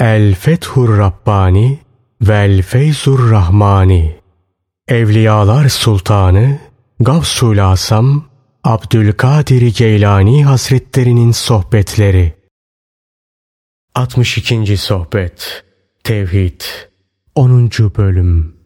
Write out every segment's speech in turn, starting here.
El Fethur Rabbani Vel Feyzur Rahmani Evliyalar Sultanı Gavsul Asam Abdülkadir Geylani Hazretlerinin Sohbetleri 62. Sohbet Tevhid 10. Bölüm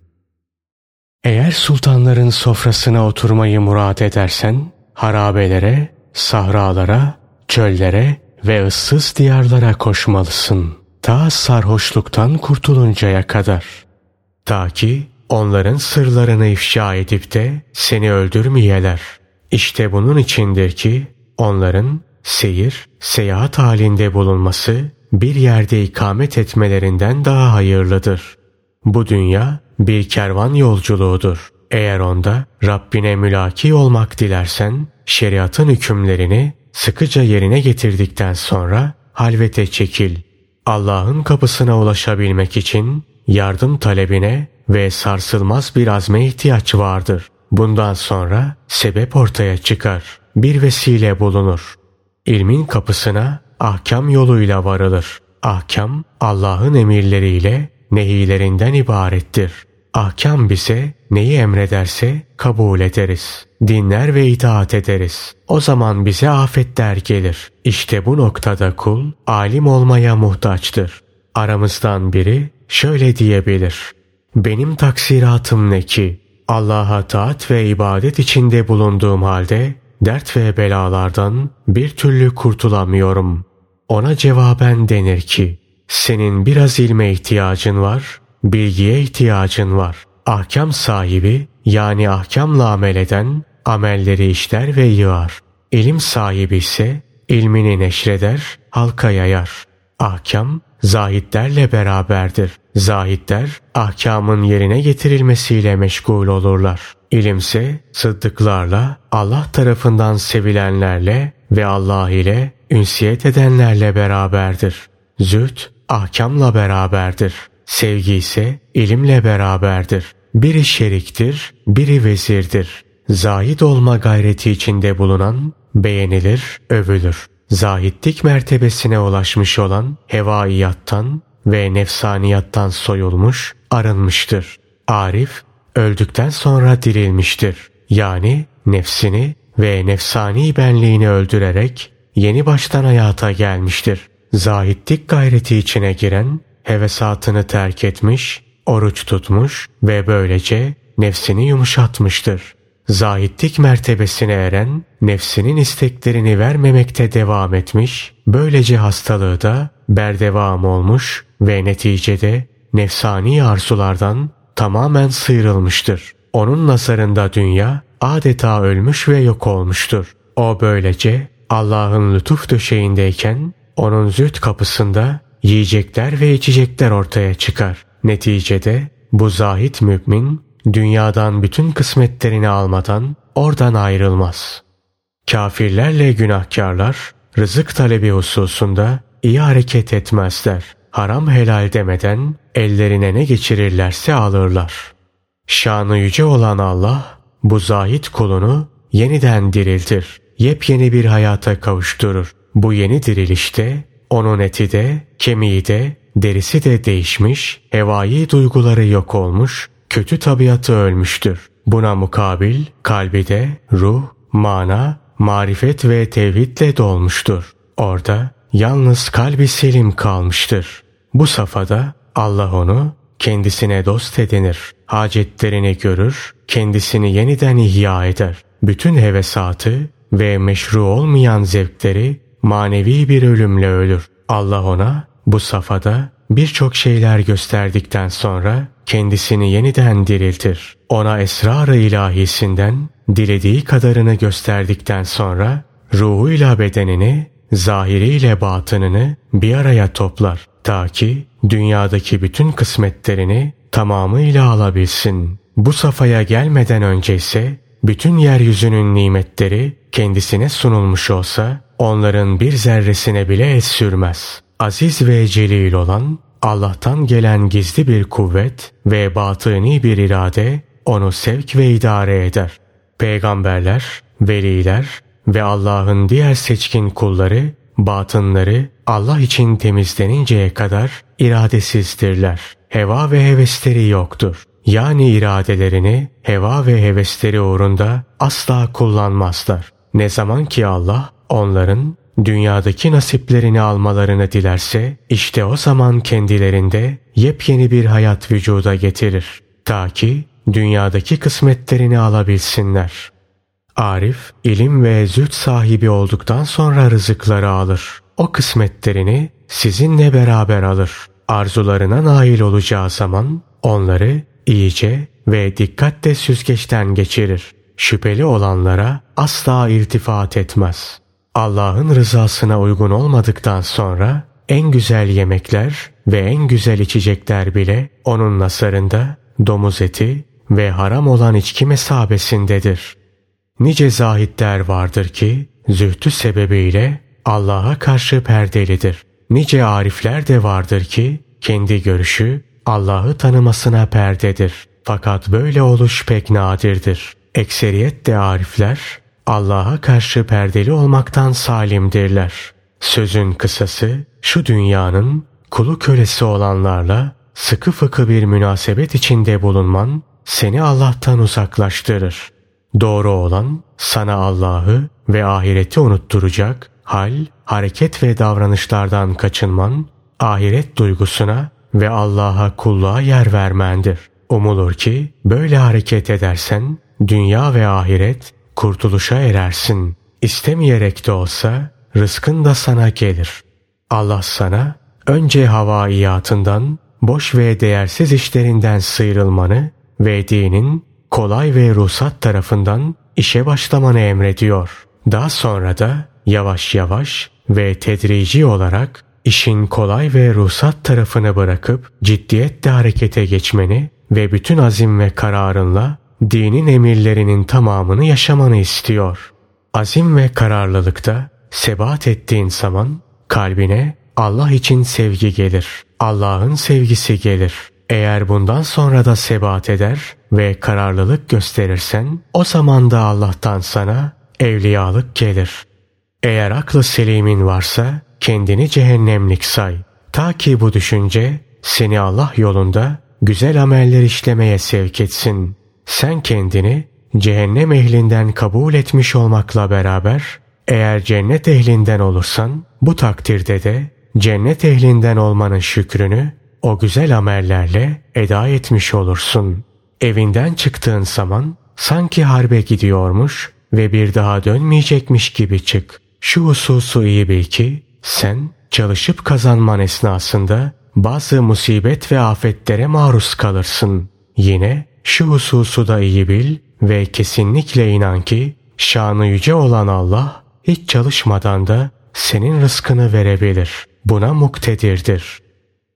Eğer sultanların sofrasına oturmayı murad edersen, harabelere, sahralara, çöllere ve ıssız diyarlara koşmalısın. Ta sarhoşluktan kurtuluncaya kadar. Ta ki onların sırlarını ifşa edip de seni öldürmeyeler. İşte bunun içindir ki onların seyir, seyahat halinde bulunması bir yerde ikamet etmelerinden daha hayırlıdır. Bu dünya bir kervan yolculuğudur. Eğer onda Rabbine mülaki olmak dilersen şeriatın hükümlerini sıkıca yerine getirdikten sonra halvete çekil. Allah'ın kapısına ulaşabilmek için yardım talebine ve sarsılmaz bir azme ihtiyaç vardır. Bundan sonra sebep ortaya çıkar. Bir vesile bulunur. İlmin kapısına ahkam yoluyla varılır. Ahkam Allah'ın emirleriyle nehilerinden ibarettir. Ahkam bize neyi emrederse kabul ederiz. Dinler ve itaat ederiz. O zaman bize afetler gelir. İşte bu noktada kul alim olmaya muhtaçtır. Aramızdan biri şöyle diyebilir. Benim taksiratım ne ki? Allah'a taat ve ibadet içinde bulunduğum halde dert ve belalardan bir türlü kurtulamıyorum. Ona cevaben denir ki, senin biraz ilme ihtiyacın var, bilgiye ihtiyacın var. Ahkam sahibi yani ahkamla amel eden amelleri işler ve yığar. İlim sahibi ise ilmini neşreder, halka yayar. Ahkam zahitlerle beraberdir. Zahitler ahkamın yerine getirilmesiyle meşgul olurlar. İlimse sıddıklarla, Allah tarafından sevilenlerle ve Allah ile ünsiyet edenlerle beraberdir. Züht ahkamla beraberdir. Sevgi ise ilimle beraberdir. Biri şeriktir, biri vezirdir. Zahid olma gayreti içinde bulunan beğenilir, övülür. Zahitlik mertebesine ulaşmış olan hevaiyattan ve nefsaniyattan soyulmuş, arınmıştır. Arif, öldükten sonra dirilmiştir. Yani nefsini ve nefsani benliğini öldürerek yeni baştan hayata gelmiştir. Zahitlik gayreti içine giren, hevesatını terk etmiş, oruç tutmuş ve böylece nefsini yumuşatmıştır. Zahitlik mertebesine eren, nefsinin isteklerini vermemekte devam etmiş, böylece hastalığı da berdevam olmuş ve neticede nefsani arzulardan tamamen sıyrılmıştır. Onun nazarında dünya adeta ölmüş ve yok olmuştur. O böylece Allah'ın lütuf döşeğindeyken onun züht kapısında yiyecekler ve içecekler ortaya çıkar. Neticede bu zahit mümin dünyadan bütün kısmetlerini almadan oradan ayrılmaz. Kafirlerle günahkarlar rızık talebi hususunda iyi hareket etmezler. Haram helal demeden ellerine ne geçirirlerse alırlar. Şanı yüce olan Allah bu zahit kulunu yeniden diriltir. Yepyeni bir hayata kavuşturur. Bu yeni dirilişte onun eti de, kemiği de, derisi de değişmiş, hevai duyguları yok olmuş, kötü tabiatı ölmüştür. Buna mukabil kalbi de ruh, mana, marifet ve tevhidle dolmuştur. Orada yalnız kalbi selim kalmıştır. Bu safhada Allah onu kendisine dost edinir. Hacetlerini görür, kendisini yeniden ihya eder. Bütün hevesatı ve meşru olmayan zevkleri manevi bir ölümle ölür. Allah ona bu safhada birçok şeyler gösterdikten sonra kendisini yeniden diriltir. Ona esrar-ı ilahisinden dilediği kadarını gösterdikten sonra ruhuyla bedenini, zahiriyle batınını bir araya toplar. Ta ki dünyadaki bütün kısmetlerini tamamıyla alabilsin. Bu safhaya gelmeden önce ise bütün yeryüzünün nimetleri kendisine sunulmuş olsa onların bir zerresine bile el sürmez. Aziz ve celil olan Allah'tan gelen gizli bir kuvvet ve batıni bir irade onu sevk ve idare eder. Peygamberler, veliler ve Allah'ın diğer seçkin kulları batınları Allah için temizleninceye kadar iradesizdirler. Heva ve hevesleri yoktur. Yani iradelerini heva ve hevesleri uğrunda asla kullanmazlar. Ne zaman ki Allah onların dünyadaki nasiplerini almalarını dilerse işte o zaman kendilerinde yepyeni bir hayat vücuda getirir. Ta ki dünyadaki kısmetlerini alabilsinler. Arif, ilim ve züht sahibi olduktan sonra rızıkları alır. O kısmetlerini sizinle beraber alır. Arzularına nail olacağı zaman onları iyice ve dikkatle süzgeçten geçirir. Şüpheli olanlara asla iltifat etmez. Allah'ın rızasına uygun olmadıktan sonra en güzel yemekler ve en güzel içecekler bile onun nasarında domuz eti ve haram olan içki mesabesindedir. Nice zahitler vardır ki zühtü sebebiyle Allah'a karşı perdelidir. Nice arifler de vardır ki kendi görüşü Allah'ı tanımasına perdedir. Fakat böyle oluş pek nadirdir. Ekseriyet de arifler Allah'a karşı perdeli olmaktan salimdirler. Sözün kısası şu dünyanın kulu kölesi olanlarla sıkı fıkı bir münasebet içinde bulunman seni Allah'tan uzaklaştırır. Doğru olan sana Allah'ı ve ahireti unutturacak hal, hareket ve davranışlardan kaçınman, ahiret duygusuna ve Allah'a kulluğa yer vermendir. Umulur ki böyle hareket edersen dünya ve ahiret kurtuluşa erersin. İstemeyerek de olsa rızkın da sana gelir. Allah sana önce havaiyatından, boş ve değersiz işlerinden sıyrılmanı ve dinin kolay ve ruhsat tarafından işe başlamanı emrediyor. Daha sonra da yavaş yavaş ve tedrici olarak işin kolay ve ruhsat tarafını bırakıp ciddiyetle harekete geçmeni ve bütün azim ve kararınla dinin emirlerinin tamamını yaşamanı istiyor. Azim ve kararlılıkta sebat ettiğin zaman kalbine Allah için sevgi gelir. Allah'ın sevgisi gelir. Eğer bundan sonra da sebat eder ve kararlılık gösterirsen o zaman da Allah'tan sana evliyalık gelir. Eğer aklı selimin varsa kendini cehennemlik say. Ta ki bu düşünce seni Allah yolunda güzel ameller işlemeye sevk etsin. Sen kendini cehennem ehlinden kabul etmiş olmakla beraber eğer cennet ehlinden olursan bu takdirde de cennet ehlinden olmanın şükrünü o güzel amellerle eda etmiş olursun. Evinden çıktığın zaman sanki harbe gidiyormuş ve bir daha dönmeyecekmiş gibi çık. Şu hususu iyi bil ki sen çalışıp kazanman esnasında bazı musibet ve afetlere maruz kalırsın. Yine şu hususu da iyi bil ve kesinlikle inan ki şanı yüce olan Allah hiç çalışmadan da senin rızkını verebilir. Buna muktedirdir.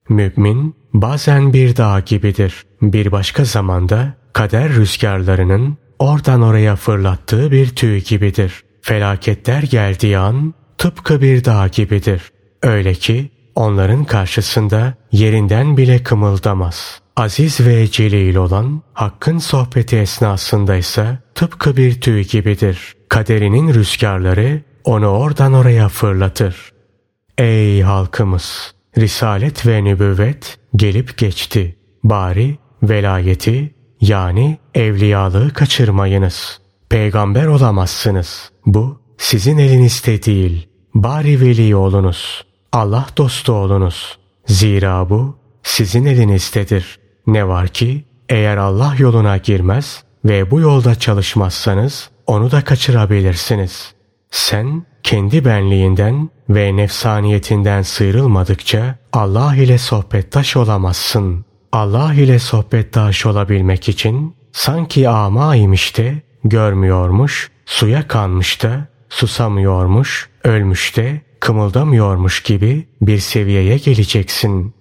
Mümin bazen bir dağ gibidir. Bir başka zamanda kader rüzgarlarının oradan oraya fırlattığı bir tüy gibidir. Felaketler geldiği an tıpkı bir dağ gibidir. Öyle ki onların karşısında yerinden bile kımıldamaz. Aziz ve celil olan Hakk'ın sohbeti esnasında ise tıpkı bir tüy gibidir. Kaderinin rüzgarları onu oradan oraya fırlatır. Ey halkımız! Risalet ve nübüvvet gelip geçti. Bari velayeti yani evliyalığı kaçırmayınız. Peygamber olamazsınız. Bu sizin elinizde değil. Bari veli olunuz. Allah dostu olunuz. Zira bu sizin elinizdedir. Ne var ki eğer Allah yoluna girmez ve bu yolda çalışmazsanız onu da kaçırabilirsiniz. Sen kendi benliğinden ve nefsaniyetinden sıyrılmadıkça Allah ile sohbettaş olamazsın. Allah ile sohbettaş olabilmek için sanki ama imiş de görmüyormuş, suya kanmış da susamıyormuş, ölmüş de kımıldamıyormuş gibi bir seviyeye geleceksin.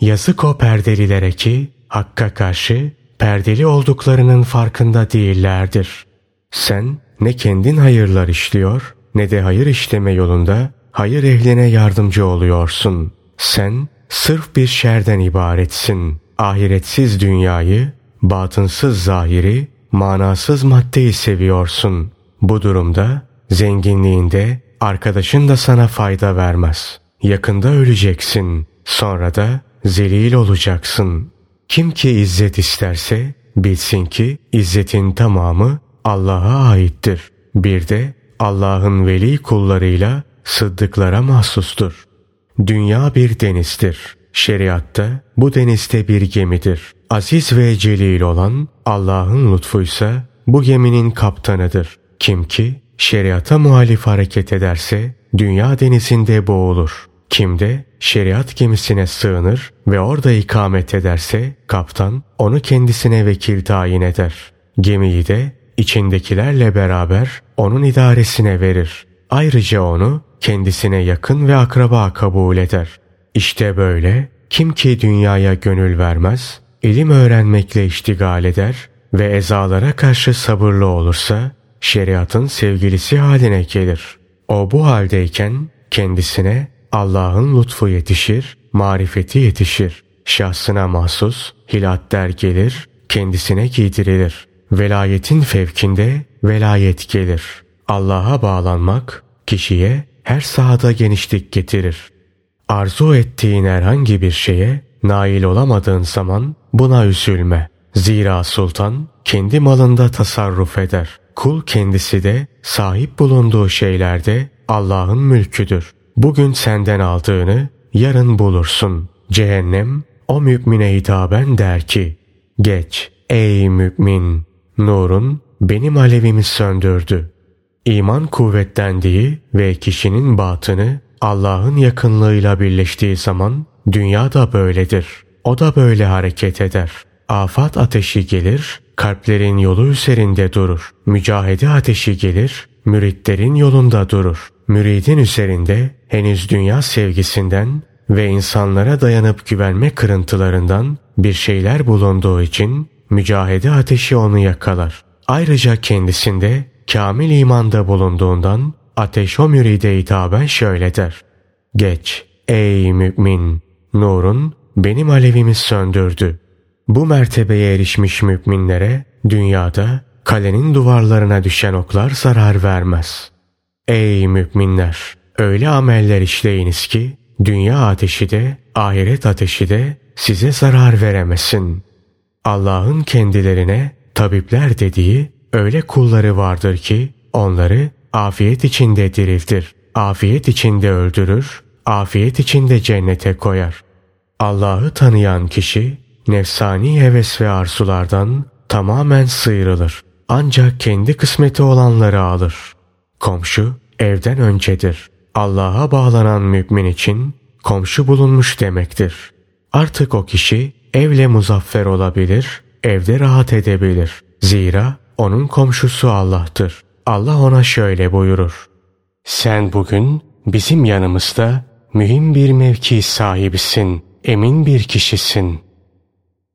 Yazık o perdelilere ki Hakk'a karşı perdeli olduklarının farkında değillerdir. Sen ne kendin hayırlar işliyor ne de hayır işleme yolunda hayır ehline yardımcı oluyorsun. Sen sırf bir şerden ibaretsin. Ahiretsiz dünyayı, batınsız zahiri, manasız maddeyi seviyorsun. Bu durumda zenginliğinde arkadaşın da sana fayda vermez. Yakında öleceksin. Sonra da zelil olacaksın. Kim ki izzet isterse bilsin ki izzetin tamamı Allah'a aittir. Bir de Allah'ın veli kullarıyla sıddıklara mahsustur. Dünya bir denizdir. Şeriatta bu denizde bir gemidir. Aziz ve celil olan Allah'ın lütfuysa bu geminin kaptanıdır. Kim ki şeriata muhalif hareket ederse dünya denizinde boğulur. Kim de şeriat gemisine sığınır ve orada ikamet ederse kaptan onu kendisine vekil tayin eder. Gemiyi de içindekilerle beraber onun idaresine verir. Ayrıca onu kendisine yakın ve akraba kabul eder. İşte böyle kim ki dünyaya gönül vermez, ilim öğrenmekle iştigal eder ve ezalara karşı sabırlı olursa şeriatın sevgilisi haline gelir. O bu haldeyken kendisine Allah'ın lütfu yetişir, marifeti yetişir. Şahsına mahsus hilatler gelir, kendisine giydirilir. Velayetin fevkinde velayet gelir. Allah'a bağlanmak kişiye her sahada genişlik getirir. Arzu ettiğin herhangi bir şeye nail olamadığın zaman buna üzülme. Zira sultan kendi malında tasarruf eder. Kul kendisi de sahip bulunduğu şeylerde Allah'ın mülküdür. Bugün senden aldığını yarın bulursun. Cehennem o mümine hitaben der ki, Geç ey mümin, nurun benim alevimi söndürdü. İman kuvvetlendiği ve kişinin batını Allah'ın yakınlığıyla birleştiği zaman dünya da böyledir. O da böyle hareket eder. Afat ateşi gelir, kalplerin yolu üzerinde durur. Mücahede ateşi gelir, müritlerin yolunda durur. Müridin üzerinde henüz dünya sevgisinden ve insanlara dayanıp güvenme kırıntılarından bir şeyler bulunduğu için mücahede ateşi onu yakalar. Ayrıca kendisinde kamil imanda bulunduğundan ateş o müride hitaben şöyle der. Geç ey mümin nurun benim alevimi söndürdü. Bu mertebeye erişmiş müminlere dünyada kalenin duvarlarına düşen oklar zarar vermez. Ey müminler! Öyle ameller işleyiniz ki dünya ateşi de ahiret ateşi de size zarar veremesin. Allah'ın kendilerine tabipler dediği öyle kulları vardır ki onları afiyet içinde diriltir, afiyet içinde öldürür, afiyet içinde cennete koyar. Allah'ı tanıyan kişi nefsani heves ve arzulardan tamamen sıyrılır. Ancak kendi kısmeti olanları alır. Komşu evden öncedir. Allah'a bağlanan mümin için komşu bulunmuş demektir. Artık o kişi evle muzaffer olabilir, evde rahat edebilir. Zira onun komşusu Allah'tır. Allah ona şöyle buyurur. Sen bugün bizim yanımızda mühim bir mevki sahibisin, emin bir kişisin.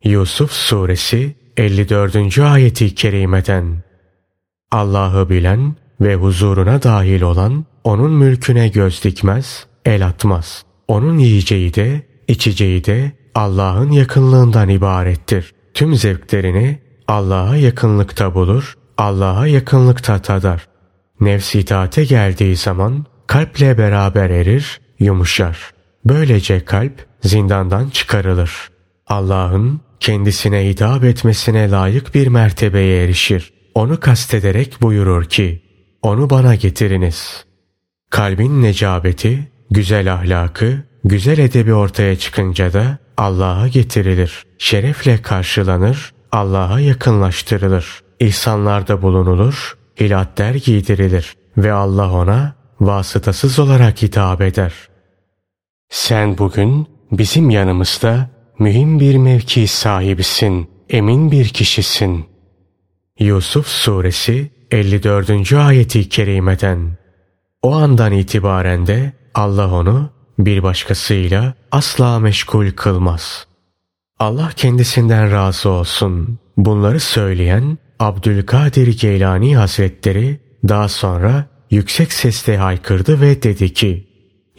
Yusuf Suresi 54. ayeti kerimeden Allah'ı bilen ve huzuruna dahil olan onun mülküne göz dikmez, el atmaz. Onun yiyeceği de, içeceği de Allah'ın yakınlığından ibarettir. Tüm zevklerini Allah'a yakınlıkta bulur, Allah'a yakınlıkta tadar. Nefs itaate geldiği zaman kalple beraber erir, yumuşar. Böylece kalp zindandan çıkarılır. Allah'ın kendisine hitap etmesine layık bir mertebeye erişir. Onu kastederek buyurur ki, onu bana getiriniz. Kalbin necabeti, güzel ahlakı, güzel edebi ortaya çıkınca da Allah'a getirilir. Şerefle karşılanır, Allah'a yakınlaştırılır. İhsanlarda bulunulur, hilatler giydirilir ve Allah ona vasıtasız olarak hitap eder. Sen bugün bizim yanımızda mühim bir mevki sahibisin, emin bir kişisin. Yusuf Suresi 54. ayeti kerimeden O andan itibaren de Allah onu bir başkasıyla asla meşgul kılmaz. Allah kendisinden razı olsun. Bunları söyleyen Abdülkadir Geylani Hazretleri daha sonra yüksek sesle haykırdı ve dedi ki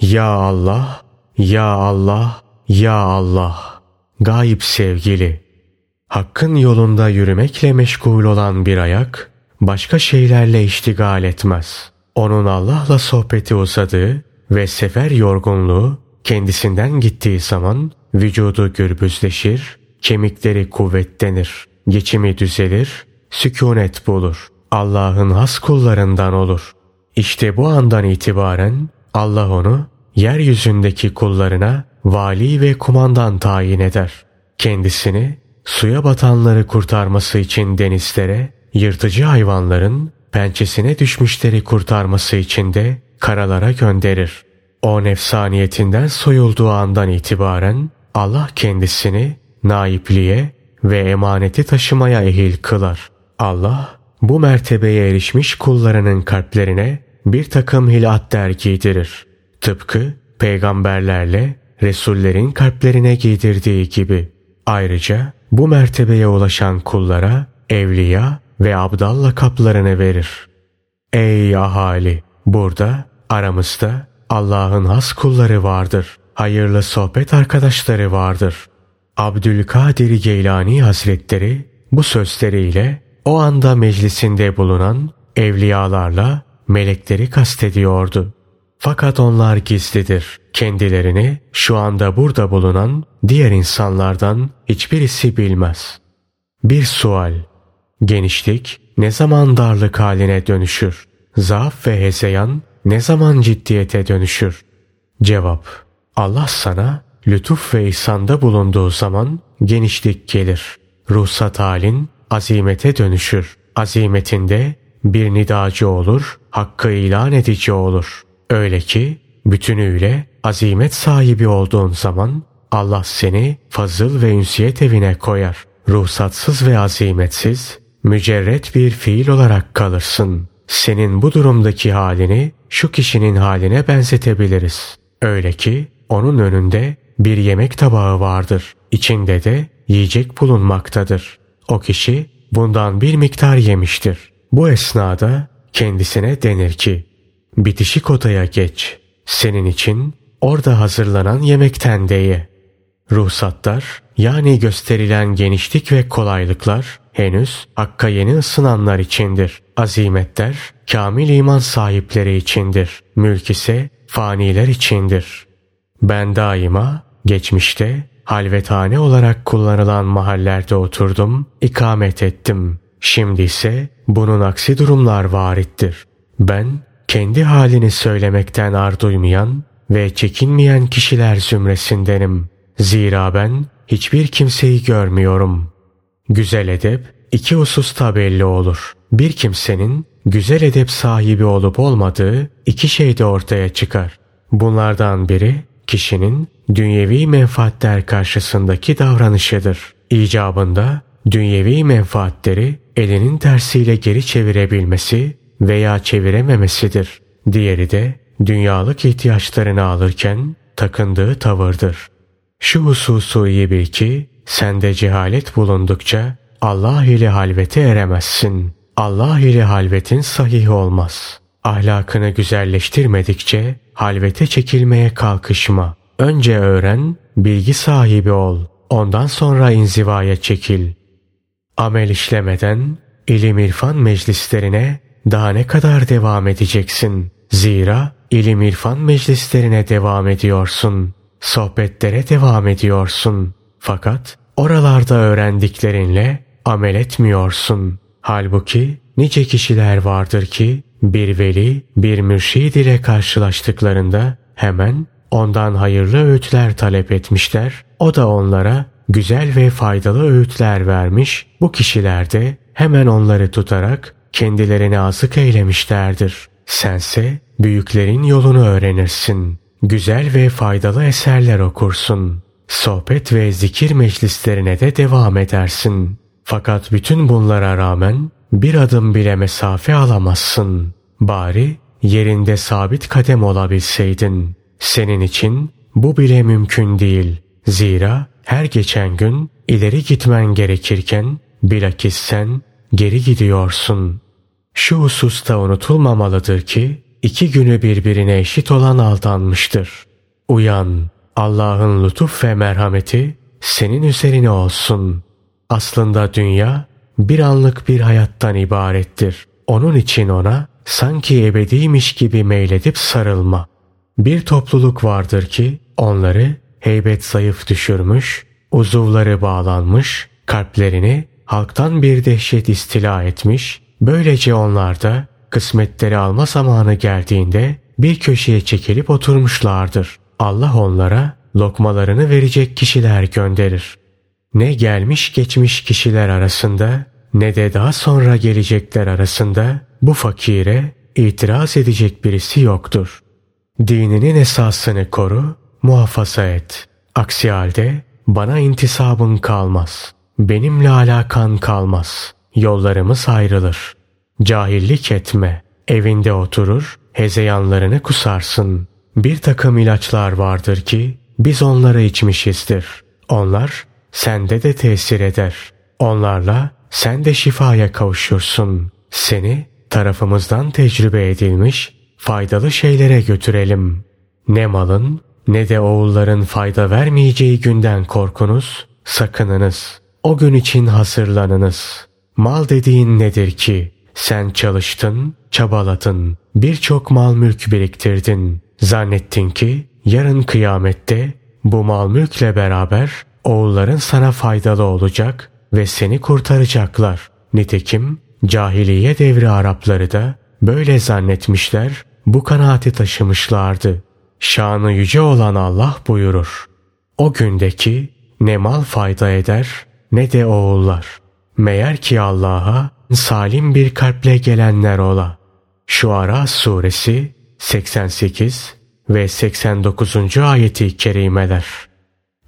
Ya Allah, Ya Allah, Ya Allah, gayip sevgili. Hakkın yolunda yürümekle meşgul olan bir ayak başka şeylerle iştigal etmez. Onun Allah'la sohbeti uzadığı ve sefer yorgunluğu kendisinden gittiği zaman vücudu gürbüzleşir, kemikleri kuvvetlenir, geçimi düzelir, sükunet bulur. Allah'ın has kullarından olur. İşte bu andan itibaren Allah onu yeryüzündeki kullarına vali ve kumandan tayin eder. Kendisini suya batanları kurtarması için denizlere, yırtıcı hayvanların pençesine düşmüşleri kurtarması için de karalara gönderir. O nefsaniyetinden soyulduğu andan itibaren Allah kendisini naipliğe ve emaneti taşımaya ehil kılar. Allah bu mertebeye erişmiş kullarının kalplerine bir takım hilatler giydirir. Tıpkı peygamberlerle Resullerin kalplerine giydirdiği gibi. Ayrıca bu mertebeye ulaşan kullara evliya ve abdal lakaplarını verir. Ey ahali! Burada aramızda Allah'ın has kulları vardır. Hayırlı sohbet arkadaşları vardır. Abdülkadir Geylani Hazretleri bu sözleriyle o anda meclisinde bulunan evliyalarla melekleri kastediyordu. Fakat onlar gizlidir. Kendilerini şu anda burada bulunan diğer insanlardan hiçbirisi bilmez. Bir sual. Genişlik ne zaman darlık haline dönüşür? Zaaf ve hezeyan ne zaman ciddiyete dönüşür? Cevap. Allah sana lütuf ve ihsanda bulunduğu zaman genişlik gelir. Ruhsat halin azimete dönüşür. Azimetinde bir nidacı olur, hakkı ilan edici olur. Öyle ki bütünüyle azimet sahibi olduğun zaman Allah seni fazıl ve ünsiyet evine koyar. Ruhsatsız ve azimetsiz, mücerret bir fiil olarak kalırsın. Senin bu durumdaki halini şu kişinin haline benzetebiliriz. Öyle ki onun önünde bir yemek tabağı vardır. İçinde de yiyecek bulunmaktadır. O kişi bundan bir miktar yemiştir. Bu esnada kendisine denir ki bitişik odaya geç. Senin için orada hazırlanan yemekten de ye. Ruhsatlar yani gösterilen genişlik ve kolaylıklar henüz hakka yeni ısınanlar içindir. Azimetler kamil iman sahipleri içindir. Mülk ise faniler içindir. Ben daima geçmişte halvethane olarak kullanılan mahallerde oturdum, ikamet ettim. Şimdi ise bunun aksi durumlar varittir. Ben kendi halini söylemekten ar duymayan ve çekinmeyen kişiler zümresindenim. Zira ben hiçbir kimseyi görmüyorum. Güzel edep iki hususta belli olur. Bir kimsenin güzel edep sahibi olup olmadığı iki şeyde ortaya çıkar. Bunlardan biri kişinin dünyevi menfaatler karşısındaki davranışıdır. İcabında dünyevi menfaatleri elinin tersiyle geri çevirebilmesi veya çevirememesidir. Diğeri de dünyalık ihtiyaçlarını alırken takındığı tavırdır. Şu hususu iyi bil ki sende cehalet bulundukça Allah ile halvete eremezsin. Allah ile halvetin sahih olmaz. Ahlakını güzelleştirmedikçe halvete çekilmeye kalkışma. Önce öğren, bilgi sahibi ol. Ondan sonra inzivaya çekil. Amel işlemeden ilim irfan meclislerine daha ne kadar devam edeceksin? Zira ilim irfan meclislerine devam ediyorsun. Sohbetlere devam ediyorsun. Fakat oralarda öğrendiklerinle amel etmiyorsun. Halbuki nice kişiler vardır ki bir veli bir mürşid ile karşılaştıklarında hemen ondan hayırlı öğütler talep etmişler. O da onlara güzel ve faydalı öğütler vermiş. Bu kişiler de hemen onları tutarak kendilerini azık eylemişlerdir. Sense büyüklerin yolunu öğrenirsin. Güzel ve faydalı eserler okursun. Sohbet ve zikir meclislerine de devam edersin. Fakat bütün bunlara rağmen bir adım bile mesafe alamazsın. Bari yerinde sabit kadem olabilseydin. Senin için bu bile mümkün değil. Zira her geçen gün ileri gitmen gerekirken bilakis sen geri gidiyorsun. Şu hususta unutulmamalıdır ki iki günü birbirine eşit olan aldanmıştır. Uyan, Allah'ın lütuf ve merhameti senin üzerine olsun. Aslında dünya bir anlık bir hayattan ibarettir. Onun için ona sanki ebediymiş gibi meyledip sarılma. Bir topluluk vardır ki onları heybet zayıf düşürmüş, uzuvları bağlanmış, kalplerini halktan bir dehşet istila etmiş, böylece onlar da kısmetleri alma zamanı geldiğinde bir köşeye çekilip oturmuşlardır. Allah onlara lokmalarını verecek kişiler gönderir. Ne gelmiş geçmiş kişiler arasında ne de daha sonra gelecekler arasında bu fakire itiraz edecek birisi yoktur. Dininin esasını koru, muhafaza et. Aksi halde bana intisabın kalmaz. Benimle alakan kalmaz. Yollarımız ayrılır. Cahillik etme. Evinde oturur, hezeyanlarını kusarsın. Bir takım ilaçlar vardır ki biz onları içmişizdir. Onlar sende de tesir eder. Onlarla sen de şifaya kavuşursun. Seni tarafımızdan tecrübe edilmiş faydalı şeylere götürelim. Ne malın ne de oğulların fayda vermeyeceği günden korkunuz, sakınınız. O gün için hazırlanınız. Mal dediğin nedir ki? Sen çalıştın, çabaladın, birçok mal mülk biriktirdin. Zannettin ki yarın kıyamette bu mal mülkle beraber oğulların sana faydalı olacak ve seni kurtaracaklar. Nitekim cahiliye devri Arapları da böyle zannetmişler, bu kanaati taşımışlardı. Şanı yüce olan Allah buyurur. O gündeki ne mal fayda eder ne de oğullar. Meğer ki Allah'a salim bir kalple gelenler ola. Şuara suresi 88 ve 89. ayeti kerimeler.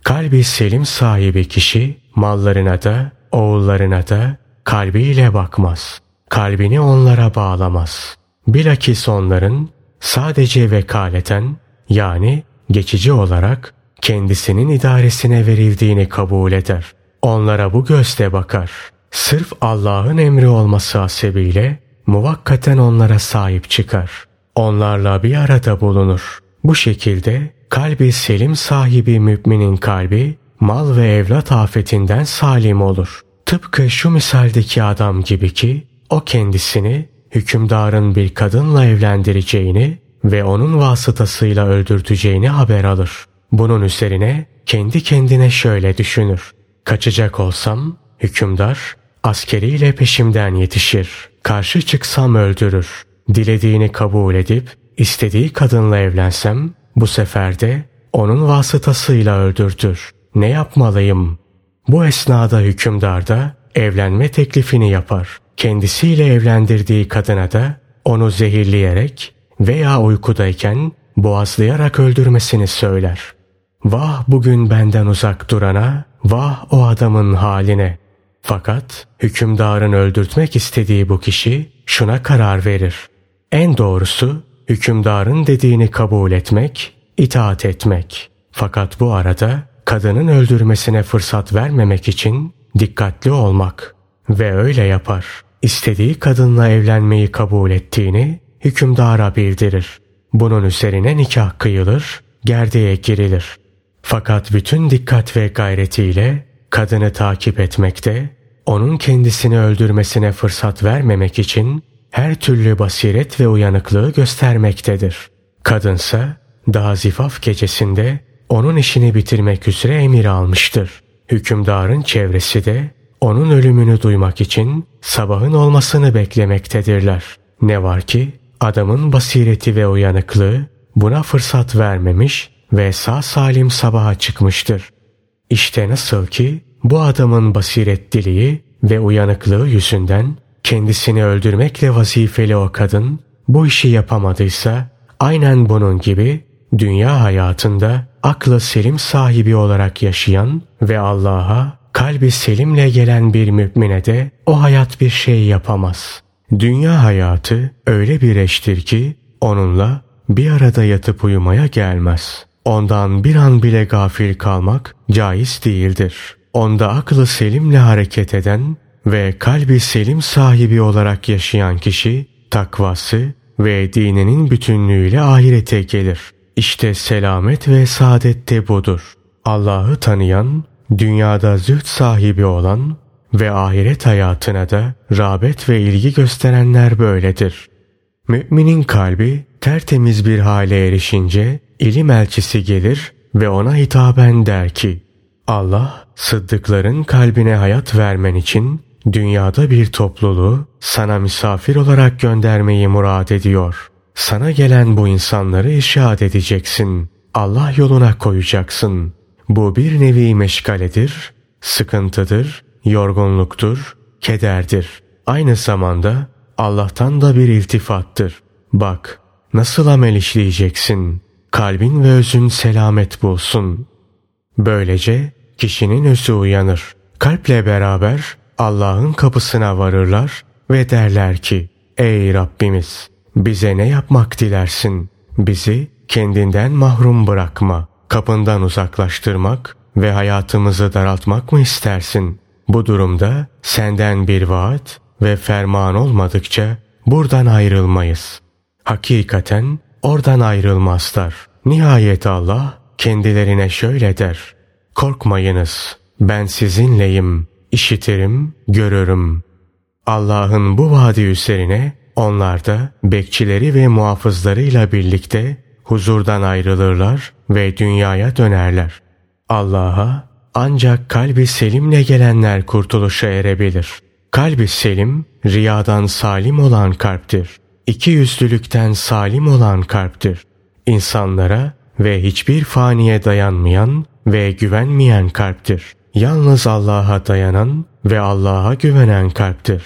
Kalbi selim sahibi kişi mallarına da oğullarına da kalbiyle bakmaz. Kalbini onlara bağlamaz. Bilakis onların sadece vekaleten yani geçici olarak kendisinin idaresine verildiğini kabul eder. Onlara bu gözle bakar. Sırf Allah'ın emri olması hasebiyle muvakkaten onlara sahip çıkar. Onlarla bir arada bulunur. Bu şekilde kalbi selim sahibi müminin kalbi mal ve evlat afetinden salim olur. Tıpkı şu misaldeki adam gibi ki o kendisini hükümdarın bir kadınla evlendireceğini ve onun vasıtasıyla öldürteceğini haber alır. Bunun üzerine kendi kendine şöyle düşünür. Kaçacak olsam hükümdar askeriyle peşimden yetişir. Karşı çıksam öldürür. Dilediğini kabul edip istediği kadınla evlensem bu sefer de onun vasıtasıyla öldürtür. Ne yapmalıyım? Bu esnada hükümdar da evlenme teklifini yapar. Kendisiyle evlendirdiği kadına da onu zehirleyerek veya uykudayken boğazlayarak öldürmesini söyler. Vah bugün benden uzak durana, vah o adamın haline. Fakat hükümdarın öldürtmek istediği bu kişi şuna karar verir. En doğrusu hükümdarın dediğini kabul etmek, itaat etmek. Fakat bu arada kadının öldürmesine fırsat vermemek için dikkatli olmak ve öyle yapar. İstediği kadınla evlenmeyi kabul ettiğini hükümdara bildirir. Bunun üzerine nikah kıyılır, gerdeğe girilir. Fakat bütün dikkat ve gayretiyle kadını takip etmekte, onun kendisini öldürmesine fırsat vermemek için her türlü basiret ve uyanıklığı göstermektedir. Kadınsa daha zifaf gecesinde onun işini bitirmek üzere emir almıştır. Hükümdarın çevresi de onun ölümünü duymak için sabahın olmasını beklemektedirler. Ne var ki adamın basireti ve uyanıklığı buna fırsat vermemiş ve sağ salim sabaha çıkmıştır. İşte nasıl ki bu adamın basiretliliği ve uyanıklığı yüzünden kendisini öldürmekle vazifeli o kadın bu işi yapamadıysa aynen bunun gibi dünya hayatında aklı selim sahibi olarak yaşayan ve Allah'a kalbi selimle gelen bir mümine de o hayat bir şey yapamaz. Dünya hayatı öyle bir eştir ki onunla bir arada yatıp uyumaya gelmez. Ondan bir an bile gafil kalmak caiz değildir. Onda aklı selimle hareket eden ve kalbi selim sahibi olarak yaşayan kişi takvası ve dininin bütünlüğüyle ahirete gelir. İşte selamet ve saadet de budur. Allah'ı tanıyan, dünyada züht sahibi olan ve ahiret hayatına da rağbet ve ilgi gösterenler böyledir. Müminin kalbi tertemiz bir hale erişince ilim elçisi gelir ve ona hitaben der ki Allah sıddıkların kalbine hayat vermen için dünyada bir topluluğu sana misafir olarak göndermeyi murad ediyor. Sana gelen bu insanları işaret edeceksin. Allah yoluna koyacaksın. Bu bir nevi meşgaledir, sıkıntıdır, yorgunluktur, kederdir. Aynı zamanda Allah'tan da bir iltifattır. Bak nasıl amel işleyeceksin. Kalbin ve özün selamet bulsun. Böylece kişinin özü uyanır. Kalple beraber Allah'ın kapısına varırlar ve derler ki Ey Rabbimiz bize ne yapmak dilersin? Bizi kendinden mahrum bırakma. Kapından uzaklaştırmak ve hayatımızı daraltmak mı istersin? Bu durumda senden bir vaat ve ferman olmadıkça buradan ayrılmayız. Hakikaten oradan ayrılmazlar. Nihayet Allah kendilerine şöyle der. Korkmayınız ben sizinleyim, işitirim, görürüm. Allah'ın bu vaadi üzerine onlar da bekçileri ve muhafızlarıyla birlikte huzurdan ayrılırlar ve dünyaya dönerler. Allah'a ancak kalbi selimle gelenler kurtuluşa erebilir. Kalbi selim, riyadan salim olan kalptir. İki yüzlülükten salim olan kalptir. İnsanlara ve hiçbir faniye dayanmayan ve güvenmeyen kalptir. Yalnız Allah'a dayanan ve Allah'a güvenen kalptir.